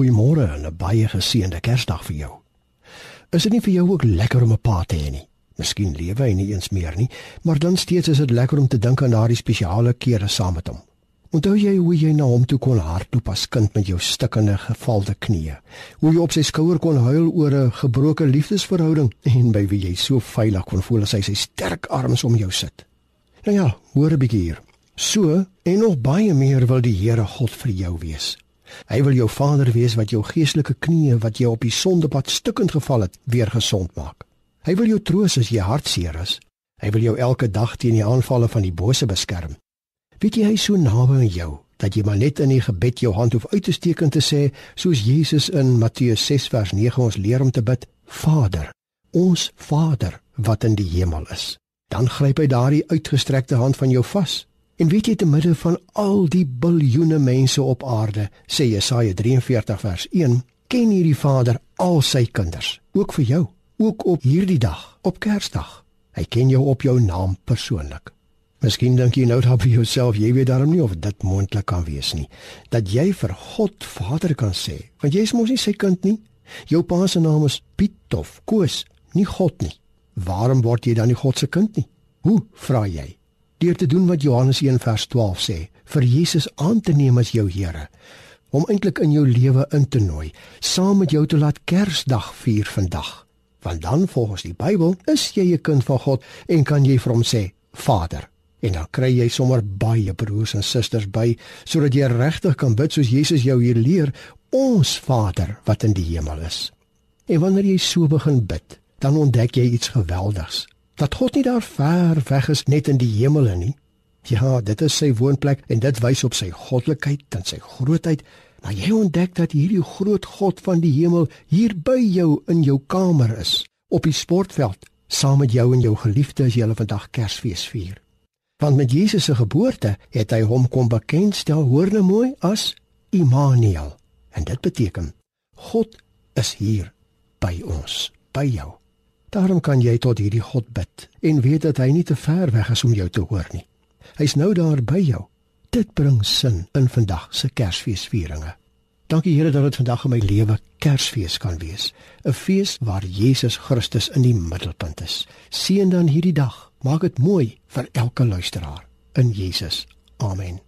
Goeiemôre en 'n baie geseënde Kersdag vir jou. Is dit nie vir jou ook lekker om 'n pa te hê nie? Miskien lewe hy nie eens meer nie, maar dan steeds is dit lekker om te dink aan daardie spesiale kere saam met hom. Onthou jy hoe jy na hom toe kon hardloop as kind met jou stikkende gevalde knieë? Hoe jy op sy skouer kon huil oor 'n gebroke liefdesverhouding en by wie jy so veilig kon voel as hy sy sterk arms om jou sit? Nou ja, hoor 'n bietjie hier. So en nog baie meer wil die Here God vir jou wees. Hy wil jou Vader wees wat jou geestelike knieë wat jy op die sondepad stukkend geval het, weer gesond maak. Hy wil jou troos as jy hartseer is. Hy wil jou elke dag teen die aanvalle van die bose beskerm. Weet jy hy is so naby aan jou dat jy maar net in die gebed jou hand hoef uit te steek en te sê soos Jesus in Matteus 6 vers 9 ons leer om te bid: Vader, ons Vader wat in die hemel is. Dan gryp hy daardie uitgestrekte hand van jou vas En weet jy te midde van al die biljoene mense op aarde, sê Jesaja 43 vers 1, ken hierdie Vader al sy kinders, ook vir jou, ook op hierdie dag, op Kersdag. Hy ken jou op jou naam persoonlik. Miskien dink jy nou daar vir jouself, jy weet darm nie of dit moontlik kan wees nie, dat jy vir God Vader kan sê, want jy is mos nie sy kind nie. Jou pa se naam is Piet of Koos, nie God nie. Waarom word jy dan nie God se kind nie? Hoe vra jy? Deur te doen wat Johannes 1 vers 12 sê, vir Jesus aan te neem as jou Here, om eintlik in jou lewe in te nooi, saam met jou te laat Kersdag vier vandag. Want dan volgens die Bybel is jy 'n kind van God en kan jy vir hom sê Vader. En dan kry jy sommer baie broers en susters by sodat jy regtig kan bid soos Jesus jou hier leer, ons Vader wat in die hemel is. En wanneer jy so begin bid, dan ontdek jy iets geweldigs dat God nie daar ver weg is net in die hemele nie. Ja, dit is sy woonplek en dit wys op sy goddelikheid en sy grootheid. Maar jy ontdek dat hierdie groot God van die hemel hier by jou in jou kamer is, op die sportveld, saam met jou en jou geliefde as jy hulle vandag Kersfees vier. Want met Jesus se geboorte het hy hom kom bekendstel, hoor nou mooi, as Immanuel. En dit beteken God is hier by ons, by jou. Daarom kan jy tot hierdie God bid en weet dat hy nie te ver weg is om jou te hoor nie. Hy's nou daar by jou. Dit bring sin in vandag se Kersfeesvieringe. Dankie Here dat dit vandag in my lewe Kersfees kan wees, 'n fees waar Jesus Christus in die middelpunt is. Seën dan hierdie dag. Maak dit mooi vir elke luisteraar in Jesus. Amen.